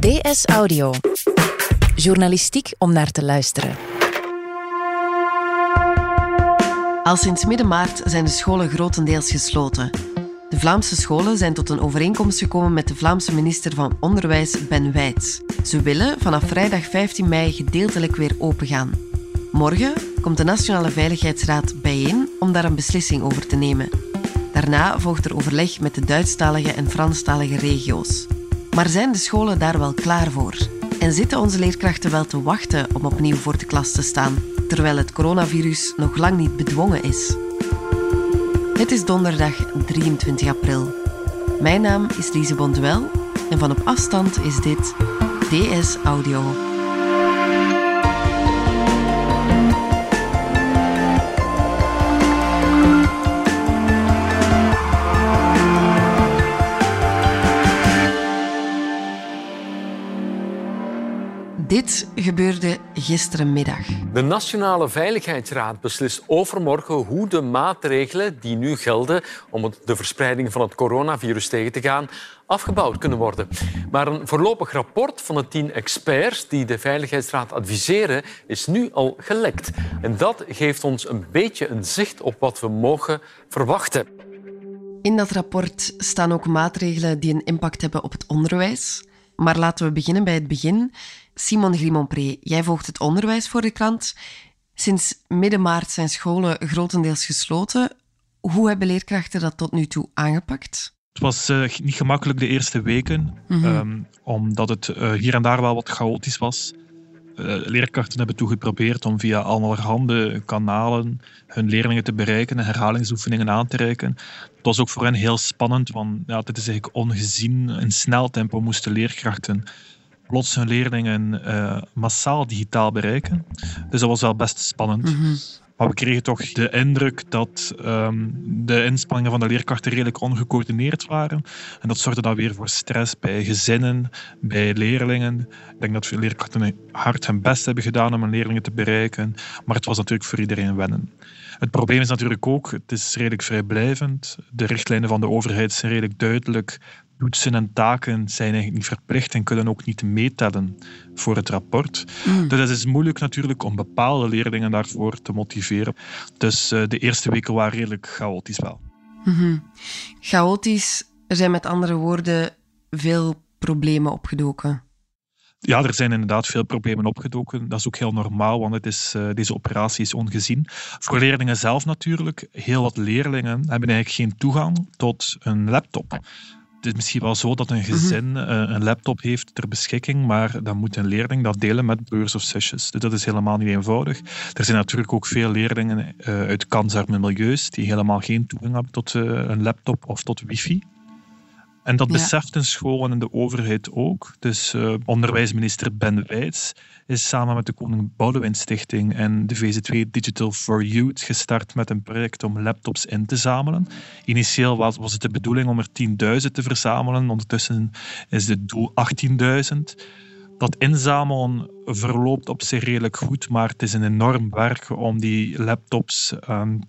DS Audio. Journalistiek om naar te luisteren. Al sinds midden maart zijn de scholen grotendeels gesloten. De Vlaamse scholen zijn tot een overeenkomst gekomen met de Vlaamse minister van Onderwijs Ben Wijts. Ze willen vanaf vrijdag 15 mei gedeeltelijk weer opengaan. Morgen komt de Nationale Veiligheidsraad bijeen om daar een beslissing over te nemen. Daarna volgt er overleg met de Duitsstalige en Franstalige regio's. Maar zijn de scholen daar wel klaar voor? En zitten onze leerkrachten wel te wachten om opnieuw voor de klas te staan, terwijl het coronavirus nog lang niet bedwongen is? Het is donderdag 23 april. Mijn naam is Lise Bonduel en van op afstand is dit DS Audio. Dit gebeurde gisterenmiddag. De Nationale Veiligheidsraad beslist overmorgen hoe de maatregelen die nu gelden om de verspreiding van het coronavirus tegen te gaan afgebouwd kunnen worden. Maar een voorlopig rapport van de tien experts die de Veiligheidsraad adviseren is nu al gelekt. En dat geeft ons een beetje een zicht op wat we mogen verwachten. In dat rapport staan ook maatregelen die een impact hebben op het onderwijs. Maar laten we beginnen bij het begin. Simon Grimompré, jij volgt het onderwijs voor de krant. Sinds midden maart zijn scholen grotendeels gesloten. Hoe hebben leerkrachten dat tot nu toe aangepakt? Het was uh, niet gemakkelijk de eerste weken, mm -hmm. um, omdat het uh, hier en daar wel wat chaotisch was. Uh, leerkrachten hebben toen geprobeerd om via allerhande kanalen hun leerlingen te bereiken en herhalingsoefeningen aan te reiken. Het was ook voor hen heel spannend, want ja, dit is eigenlijk ongezien. In snel tempo moesten leerkrachten plots hun leerlingen uh, massaal digitaal bereiken. Dus dat was wel best spannend. Mm -hmm. Maar we kregen toch de indruk dat um, de inspanningen van de leerkrachten redelijk ongecoördineerd waren. En dat zorgde dan weer voor stress bij gezinnen, bij leerlingen. Ik denk dat veel leerkrachten hard hun best hebben gedaan om hun leerlingen te bereiken. Maar het was natuurlijk voor iedereen wennen. Het probleem is natuurlijk ook, het is redelijk vrijblijvend. De richtlijnen van de overheid zijn redelijk duidelijk toetsen en taken zijn eigenlijk niet verplicht en kunnen ook niet meetellen voor het rapport. Mm. Dus het is moeilijk natuurlijk om bepaalde leerlingen daarvoor te motiveren. Dus uh, de eerste weken waren redelijk chaotisch wel. Mm -hmm. Chaotisch, er zijn met andere woorden veel problemen opgedoken. Ja, er zijn inderdaad veel problemen opgedoken. Dat is ook heel normaal, want het is, uh, deze operatie is ongezien. Voor leerlingen zelf natuurlijk. Heel wat leerlingen hebben eigenlijk geen toegang tot een laptop het is misschien wel zo dat een gezin mm -hmm. een laptop heeft ter beschikking, maar dan moet een leerling dat delen met broers of zusjes. Dus dat is helemaal niet eenvoudig. Er zijn natuurlijk ook veel leerlingen uh, uit kansarme milieus die helemaal geen toegang hebben tot uh, een laptop of tot wifi. En dat ja. beseft een school en de overheid ook. Dus uh, onderwijsminister Ben Wijts is samen met de Koning Boudewijn Stichting en de VZ2 Digital for Youth gestart met een project om laptops in te zamelen. Initieel was, was het de bedoeling om er 10.000 te verzamelen. Ondertussen is het doel 18.000. Dat inzamelen verloopt op zich redelijk goed, maar het is een enorm werk om die laptops um,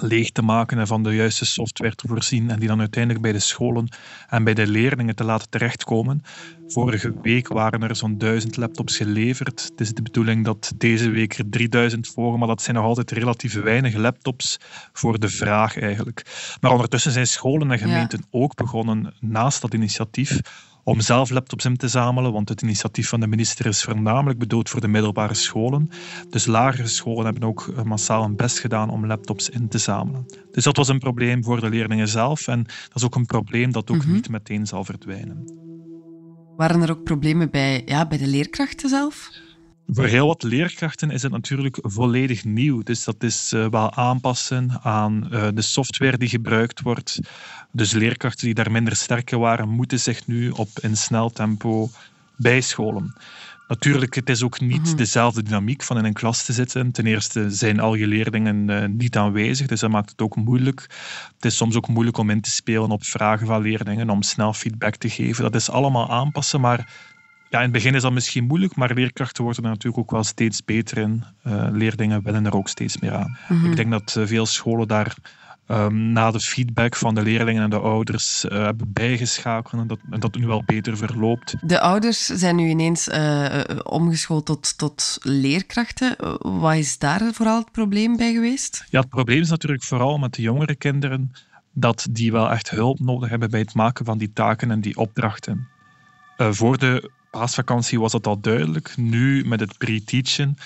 leeg te maken en van de juiste software te voorzien en die dan uiteindelijk bij de scholen en bij de leerlingen te laten terechtkomen. Vorige week waren er zo'n duizend laptops geleverd. Het is de bedoeling dat deze week er 3000 volgen, maar dat zijn nog altijd relatief weinig laptops voor de vraag eigenlijk. Maar ondertussen zijn scholen en gemeenten ja. ook begonnen naast dat initiatief om zelf laptops in te zamelen, want het initiatief van de minister is voornamelijk bedoeld voor de middelbare scholen. Dus lagere scholen hebben ook massaal hun best gedaan om laptops in te zamelen. Dus dat was een probleem voor de leerlingen zelf en dat is ook een probleem dat ook mm -hmm. niet meteen zal verdwijnen. Waren er ook problemen bij, ja, bij de leerkrachten zelf? Voor heel wat leerkrachten is het natuurlijk volledig nieuw. Dus dat is uh, wel aanpassen aan uh, de software die gebruikt wordt. Dus leerkrachten die daar minder sterk in waren, moeten zich nu op in snel tempo bijscholen. Natuurlijk, het is ook niet mm -hmm. dezelfde dynamiek van in een klas te zitten. Ten eerste zijn al je leerlingen uh, niet aanwezig, dus dat maakt het ook moeilijk. Het is soms ook moeilijk om in te spelen op vragen van leerlingen, om snel feedback te geven. Dat is allemaal aanpassen, maar ja, in het begin is dat misschien moeilijk, maar leerkrachten worden er natuurlijk ook wel steeds beter in. Uh, leerlingen willen er ook steeds meer aan. Mm -hmm. Ik denk dat uh, veel scholen daar um, na de feedback van de leerlingen en de ouders uh, hebben bijgeschakeld en dat, en dat nu wel beter verloopt. De ouders zijn nu ineens uh, omgeschoold tot, tot leerkrachten. Wat is daar vooral het probleem bij geweest? Ja, het probleem is natuurlijk vooral met de jongere kinderen dat die wel echt hulp nodig hebben bij het maken van die taken en die opdrachten. Uh, voor de paasvakantie was dat al duidelijk. Nu met het pre-teachen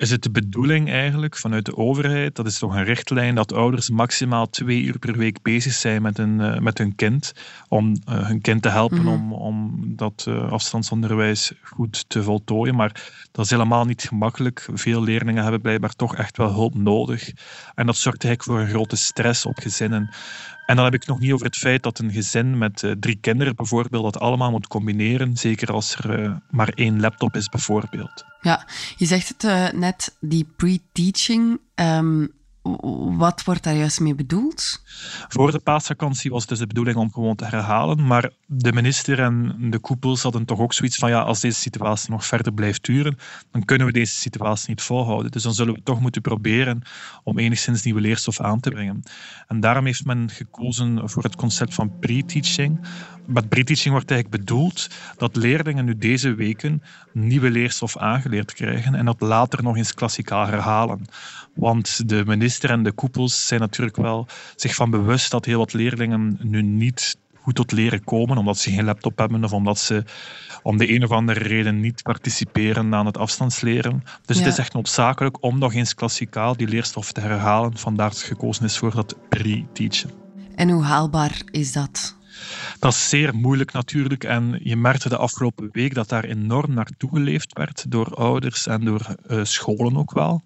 is het de bedoeling eigenlijk vanuit de overheid, dat is toch een richtlijn, dat ouders maximaal twee uur per week bezig zijn met hun, uh, met hun kind, om uh, hun kind te helpen mm -hmm. om, om dat uh, afstandsonderwijs goed te voltooien. Maar dat is helemaal niet gemakkelijk. Veel leerlingen hebben blijkbaar toch echt wel hulp nodig. En dat zorgt eigenlijk voor een grote stress op gezinnen. En dan heb ik nog niet over het feit dat een gezin met uh, drie kinderen bijvoorbeeld dat allemaal moet combineren, zeker als er uh, maar één laptop is bijvoorbeeld. Ja, je zegt het uh, net, die pre-teaching. Um, wat wordt daar juist mee bedoeld? Voor de paasvakantie was het dus de bedoeling om gewoon te herhalen, maar de minister en de koepels hadden toch ook zoiets van ja, als deze situatie nog verder blijft duren, dan kunnen we deze situatie niet volhouden. Dus dan zullen we toch moeten proberen om enigszins nieuwe leerstof aan te brengen. En daarom heeft men gekozen voor het concept van pre-teaching. Met pre-teaching wordt eigenlijk bedoeld dat leerlingen nu deze weken nieuwe leerstof aangeleerd krijgen en dat later nog eens klassikaal herhalen. Want de minister en de koepels zijn natuurlijk wel zich van bewust dat heel wat leerlingen nu niet goed tot leren komen, omdat ze geen laptop hebben of omdat ze om de een of andere reden niet participeren aan het afstandsleren. Dus ja. het is echt noodzakelijk om nog eens klassikaal die leerstof te herhalen. Vandaar dat gekozen is voor dat pre-teachen. En hoe haalbaar is dat? Dat is zeer moeilijk natuurlijk. En je merkte de afgelopen week dat daar enorm naartoe geleefd werd door ouders en door uh, scholen ook wel.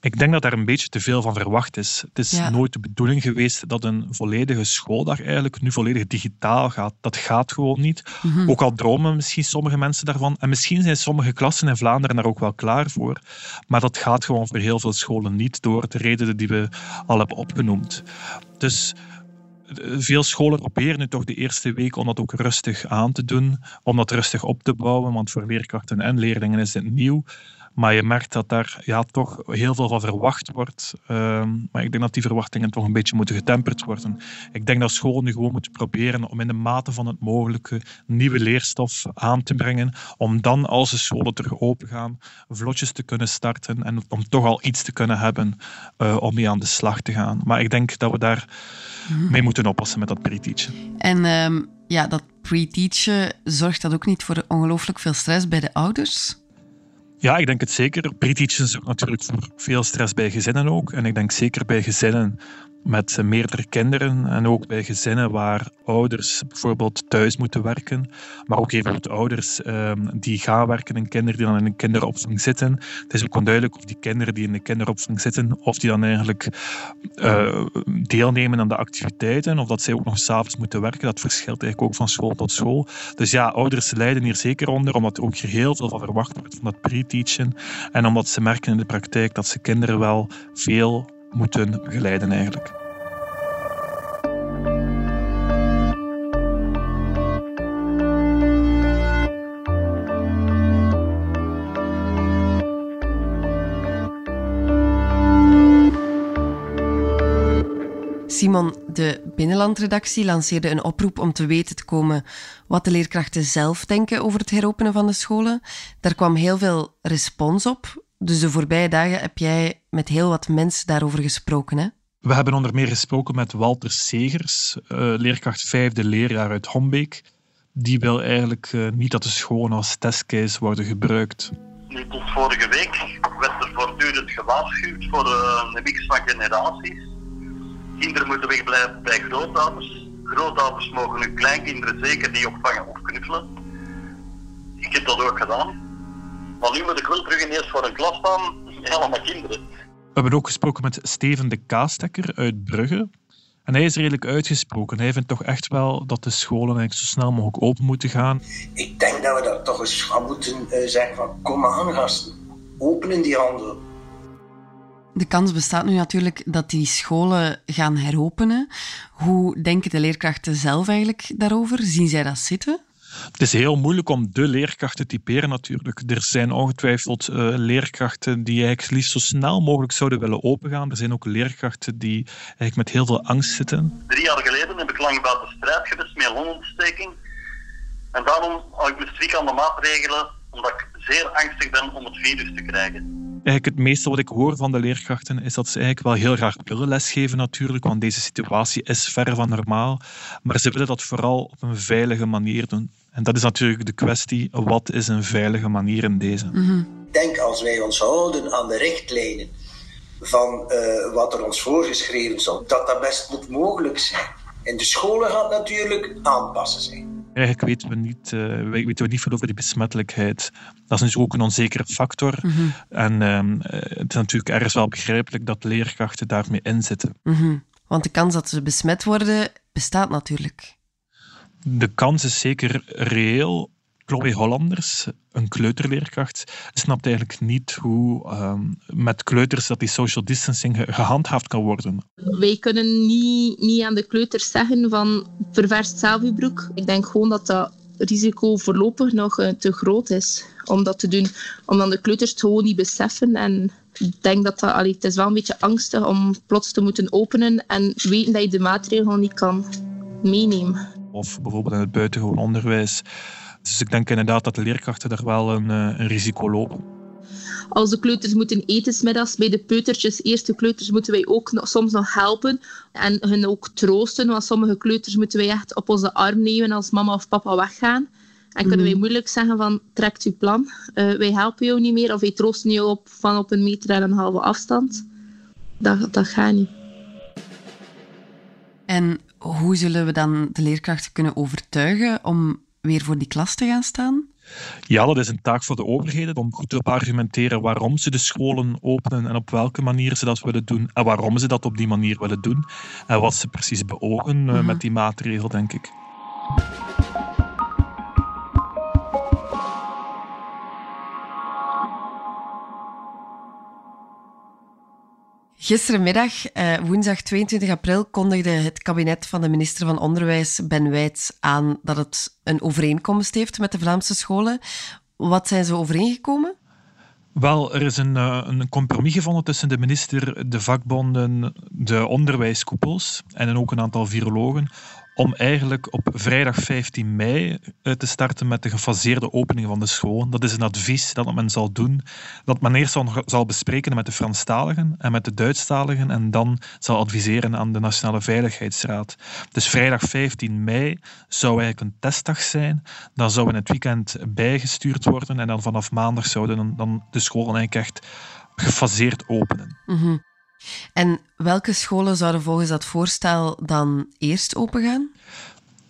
Ik denk dat daar een beetje te veel van verwacht is. Het is ja. nooit de bedoeling geweest dat een volledige schooldag eigenlijk nu volledig digitaal gaat. Dat gaat gewoon niet. Mm -hmm. Ook al dromen misschien sommige mensen daarvan. En misschien zijn sommige klassen in Vlaanderen daar ook wel klaar voor. Maar dat gaat gewoon voor heel veel scholen niet door de redenen die we al hebben opgenoemd. Dus veel scholen proberen nu toch de eerste week om dat ook rustig aan te doen, om dat rustig op te bouwen, want voor leerkrachten en leerlingen is het nieuw. Maar je merkt dat daar ja, toch heel veel van verwacht wordt. Uh, maar ik denk dat die verwachtingen toch een beetje moeten getemperd worden. Ik denk dat scholen nu gewoon moeten proberen om in de mate van het mogelijke nieuwe leerstof aan te brengen. Om dan, als de scholen terug open gaan, vlotjes te kunnen starten en om toch al iets te kunnen hebben uh, om mee aan de slag te gaan. Maar ik denk dat we daar mee moeten oppassen met dat pre-teachen. En um, ja, dat pre-teachen, zorgt dat ook niet voor ongelooflijk veel stress bij de ouders? Ja, ik denk het zeker. Pre-teachen zorgt natuurlijk voor veel stress bij gezinnen ook. En ik denk zeker bij gezinnen met meerdere kinderen en ook bij gezinnen waar ouders bijvoorbeeld thuis moeten werken, maar ook bijvoorbeeld ouders um, die gaan werken en kinderen die dan in een kinderopvang zitten. Het is ook onduidelijk of die kinderen die in de kinderopvang zitten, of die dan eigenlijk uh, deelnemen aan de activiteiten, of dat zij ook nog s'avonds moeten werken. Dat verschilt eigenlijk ook van school tot school. Dus ja, ouders lijden hier zeker onder, omdat ook hier heel veel van verwacht wordt van dat pre-teachen en omdat ze merken in de praktijk dat ze kinderen wel veel moeten begeleiden eigenlijk. Simon, de Binnenlandredactie lanceerde een oproep om te weten te komen wat de leerkrachten zelf denken over het heropenen van de scholen. Daar kwam heel veel respons op. Dus de voorbije dagen heb jij met heel wat mensen daarover gesproken, hè? We hebben onder meer gesproken met Walter Segers, uh, leerkracht vijfde leerjaar uit Hombeek. Die wil eigenlijk uh, niet dat de scholen als testcase worden gebruikt. Nu, tot vorige week werd er voortdurend gewaarschuwd voor uh, een mix van generaties. Kinderen moeten wegblijven bij grootouders. Grootouders mogen hun kleinkinderen zeker niet opvangen of knuffelen. Ik heb dat ook gedaan. Maar nu moet ik wel terug ineens voor een klas staan, helemaal kinderen. We hebben ook gesproken met Steven de Kaastekker uit Brugge. En hij is redelijk uitgesproken. Hij vindt toch echt wel dat de scholen eigenlijk zo snel mogelijk open moeten gaan. Ik denk dat we dat toch eens gaan moeten uh, zeggen van kom aan gasten, openen die handen. De kans bestaat nu natuurlijk dat die scholen gaan heropenen. Hoe denken de leerkrachten zelf eigenlijk daarover? Zien zij dat zitten? Het is heel moeilijk om de leerkracht te typeren natuurlijk. Er zijn ongetwijfeld uh, leerkrachten die eigenlijk liefst zo snel mogelijk zouden willen opengaan. Er zijn ook leerkrachten die eigenlijk met heel veel angst zitten. Drie jaar geleden heb ik lang buiten strijd geweest met longontsteking. En daarom had ik me strikt aan de maatregelen, omdat ik zeer angstig ben om het virus te krijgen. Eigenlijk het meeste wat ik hoor van de leerkrachten is dat ze eigenlijk wel heel graag willen lesgeven natuurlijk, want deze situatie is ver van normaal. Maar ze willen dat vooral op een veilige manier doen. En dat is natuurlijk de kwestie, wat is een veilige manier in deze? Ik denk als wij ons houden aan de richtlijnen van uh, wat er ons voorgeschreven is, dat dat best moet mogelijk zijn. In de scholen gaat natuurlijk aanpassen zijn. Eigenlijk weten we niet, uh, weten we niet veel over die besmettelijkheid. Dat is dus ook een onzekere factor. Mm -hmm. En uh, het is natuurlijk ergens wel begrijpelijk dat leerkrachten daarmee inzitten. Mm -hmm. Want de kans dat ze besmet worden bestaat natuurlijk. De kans is zeker reëel. Chloe Hollanders, een kleuterleerkracht, snapt eigenlijk niet hoe um, met kleuters dat die social distancing gehandhaafd kan worden. Wij kunnen niet, niet aan de kleuters zeggen van ververst zelf. Ik denk gewoon dat dat risico voorlopig nog uh, te groot is om dat te doen. Omdat de kleuters het gewoon niet beseffen. En ik denk dat dat, allee, het is wel een beetje angstig om plots te moeten openen en weten dat je de maatregelen niet kan meenemen. Of bijvoorbeeld in het buitengewoon onderwijs dus ik denk inderdaad dat de leerkrachten daar wel een, een risico lopen. Als de kleuters moeten eten smiddags, bij de peutertjes, eerste kleuters, moeten wij ook nog, soms nog helpen en hun ook troosten. Want sommige kleuters moeten wij echt op onze arm nemen als mama of papa weggaan. En kunnen wij moeilijk zeggen van, trekt uw plan, uh, wij helpen jou niet meer. Of wij troosten jou op, van op een meter en een halve afstand. Dat, dat gaat niet. En hoe zullen we dan de leerkrachten kunnen overtuigen om weer voor die klas te gaan staan? Ja, dat is een taak voor de overheden om goed te argumenteren waarom ze de scholen openen en op welke manier ze dat willen doen en waarom ze dat op die manier willen doen en wat ze precies beogen mm -hmm. met die maatregel, denk ik. Gisterenmiddag, eh, woensdag 22 april, kondigde het kabinet van de minister van Onderwijs, Ben Wijts, aan dat het een overeenkomst heeft met de Vlaamse scholen. Wat zijn ze overeengekomen? Wel, er is een, een compromis gevonden tussen de minister, de vakbonden, de onderwijskoepels en ook een aantal virologen om eigenlijk op vrijdag 15 mei eh, te starten met de gefaseerde opening van de school. Dat is een advies dat men zal doen, dat men eerst zal bespreken met de Franstaligen en met de Duitsstaligen en dan zal adviseren aan de Nationale Veiligheidsraad. Dus vrijdag 15 mei zou eigenlijk een testdag zijn. Dan zou in het weekend bijgestuurd worden en dan vanaf maandag zouden dan de scholen eigenlijk echt gefaseerd openen. -hmm. En welke scholen zouden volgens dat voorstel dan eerst opengaan?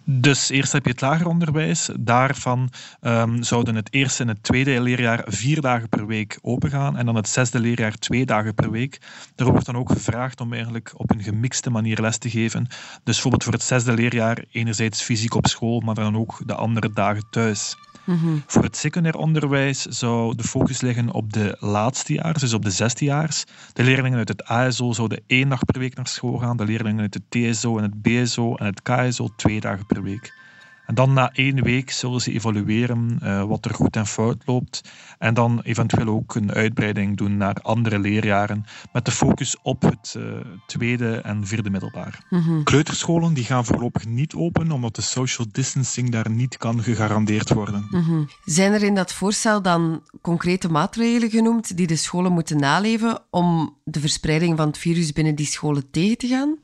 Dus eerst heb je het lager onderwijs. Daarvan um, zouden het eerste en het tweede leerjaar vier dagen per week opengaan. En dan het zesde leerjaar twee dagen per week. Er wordt dan ook gevraagd om eigenlijk op een gemixte manier les te geven. Dus bijvoorbeeld voor het zesde leerjaar enerzijds fysiek op school, maar dan ook de andere dagen thuis. Mm-hmm. Voor het secundair onderwijs zou de focus liggen op de laatste jaar, dus op de zesdejaars. De leerlingen uit het ASO zouden één dag per week naar school gaan. De leerlingen uit het TSO en het BSO en het KSO twee dagen per week. En dan na één week zullen ze evalueren uh, wat er goed en fout loopt. En dan eventueel ook een uitbreiding doen naar andere leerjaren. Met de focus op het uh, tweede en vierde middelbaar. Mm-hmm. Kleuterscholen die gaan voorlopig niet open, omdat de social distancing daar niet kan gegarandeerd worden. Mm-hmm. Zijn er in dat voorstel dan concrete maatregelen genoemd die de scholen moeten naleven om de verspreiding van het virus binnen die scholen tegen te gaan?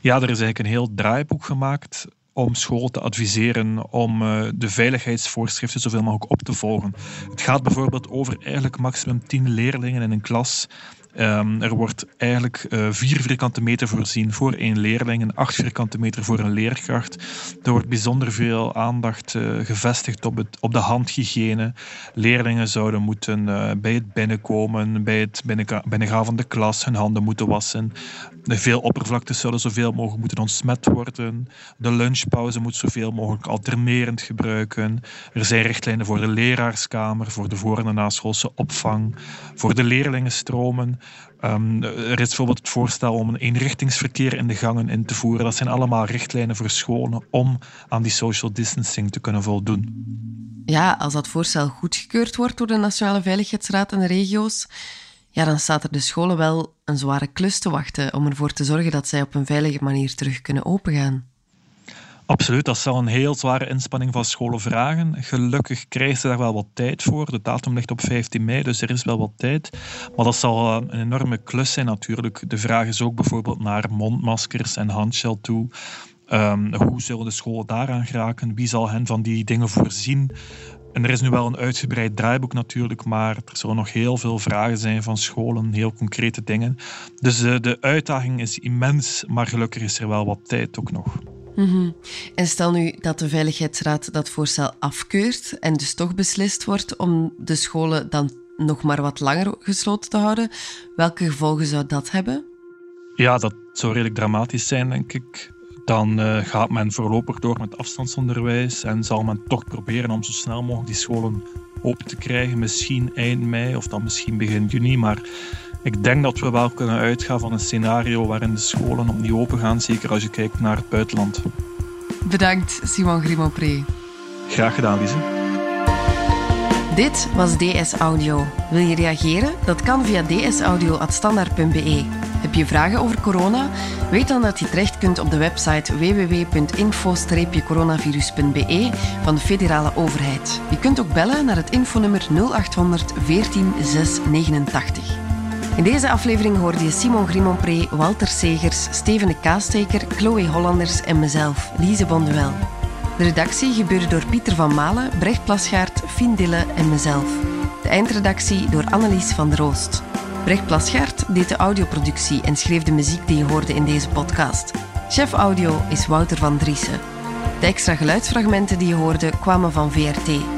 Ja, er is eigenlijk een heel draaiboek gemaakt om school te adviseren om uh, de veiligheidsvoorschriften zoveel mogelijk op te volgen. Het gaat bijvoorbeeld over eigenlijk maximum 10 leerlingen in een klas. Um, er wordt eigenlijk uh, vier vierkante meter voorzien voor één leerling en acht vierkante meter voor een leerkracht. Er wordt bijzonder veel aandacht uh, gevestigd op, het, op de handhygiëne. Leerlingen zouden moeten uh, bij het binnenkomen, bij het binnengaan van de klas hun handen moeten wassen. Veel oppervlaktes zullen zoveel mogelijk moeten ontsmet worden. De lunchpauze moet zoveel mogelijk alternerend gebruiken. Er zijn richtlijnen voor de leraarskamer, voor de voor- en naschoolse opvang, voor de leerlingenstromen. Ehm, er is bijvoorbeeld het voorstel om een eenrichtingsverkeer in de gangen in te voeren. Dat zijn allemaal richtlijnen voor scholen om aan die social distancing te kunnen voldoen. Ja, als dat voorstel goedgekeurd wordt door de Nationale Veiligheidsraad en de regio's, ja, dan staat er de scholen wel een zware klus te wachten om ervoor te zorgen dat zij op een veilige manier terug kunnen opengaan. Absoluut, dat zal een heel zware inspanning van scholen vragen. Gelukkig krijgen ze daar wel wat tijd voor. De datum ligt op 15 mei, dus er is wel wat tijd. Maar dat zal een enorme klus zijn natuurlijk. De vraag is ook bijvoorbeeld naar mondmaskers en handshell toe. Um, hoe zullen de scholen daaraan geraken? Wie zal hen van die dingen voorzien? En er is nu wel een uitgebreid draaiboek natuurlijk, maar er zullen nog heel veel vragen zijn van scholen, heel concrete dingen. Dus uh, de uitdaging is immens, maar gelukkig is er wel wat tijd ook nog. Mm En stel nu dat de Veiligheidsraad dat voorstel afkeurt en dus toch beslist wordt om de scholen dan nog maar wat langer gesloten te houden. Welke gevolgen zou dat hebben? Ja, dat zou redelijk dramatisch zijn, denk ik. Dan uh, gaat men voorlopig door met afstandsonderwijs en zal men toch proberen om zo snel mogelijk die scholen open te krijgen. Misschien eind mei of dan misschien begin juni. Maar ik denk dat we wel kunnen uitgaan van een scenario waarin de scholen opnieuw open gaan, zeker als je kijkt naar het buitenland. Bedankt, Simon Grimopré. Graag gedaan, Lise. Dit was DS Audio. Wil je reageren? Dat kan via dsaudio.standaard.be. Heb je vragen over corona? Weet dan dat je terecht kunt op de website www.info-coronavirus.be van de federale overheid. Je kunt ook bellen naar het infonummer 0800 14 689. In deze aflevering hoorde je Simon Grimonpré, Walter Segers, Steven de Kaasteker, Chloe Hollanders en mezelf, Lise Bonduel. De redactie gebeurde door Pieter van Malen, Brecht Plasgaard, Fien Dille en mezelf. De eindredactie door Annelies van der Roost. Brecht Plasgaard deed de audioproductie en schreef de muziek die je hoorde in deze podcast. Chef audio is Wouter van Driessen. De extra geluidsfragmenten die je hoorde kwamen van VRT.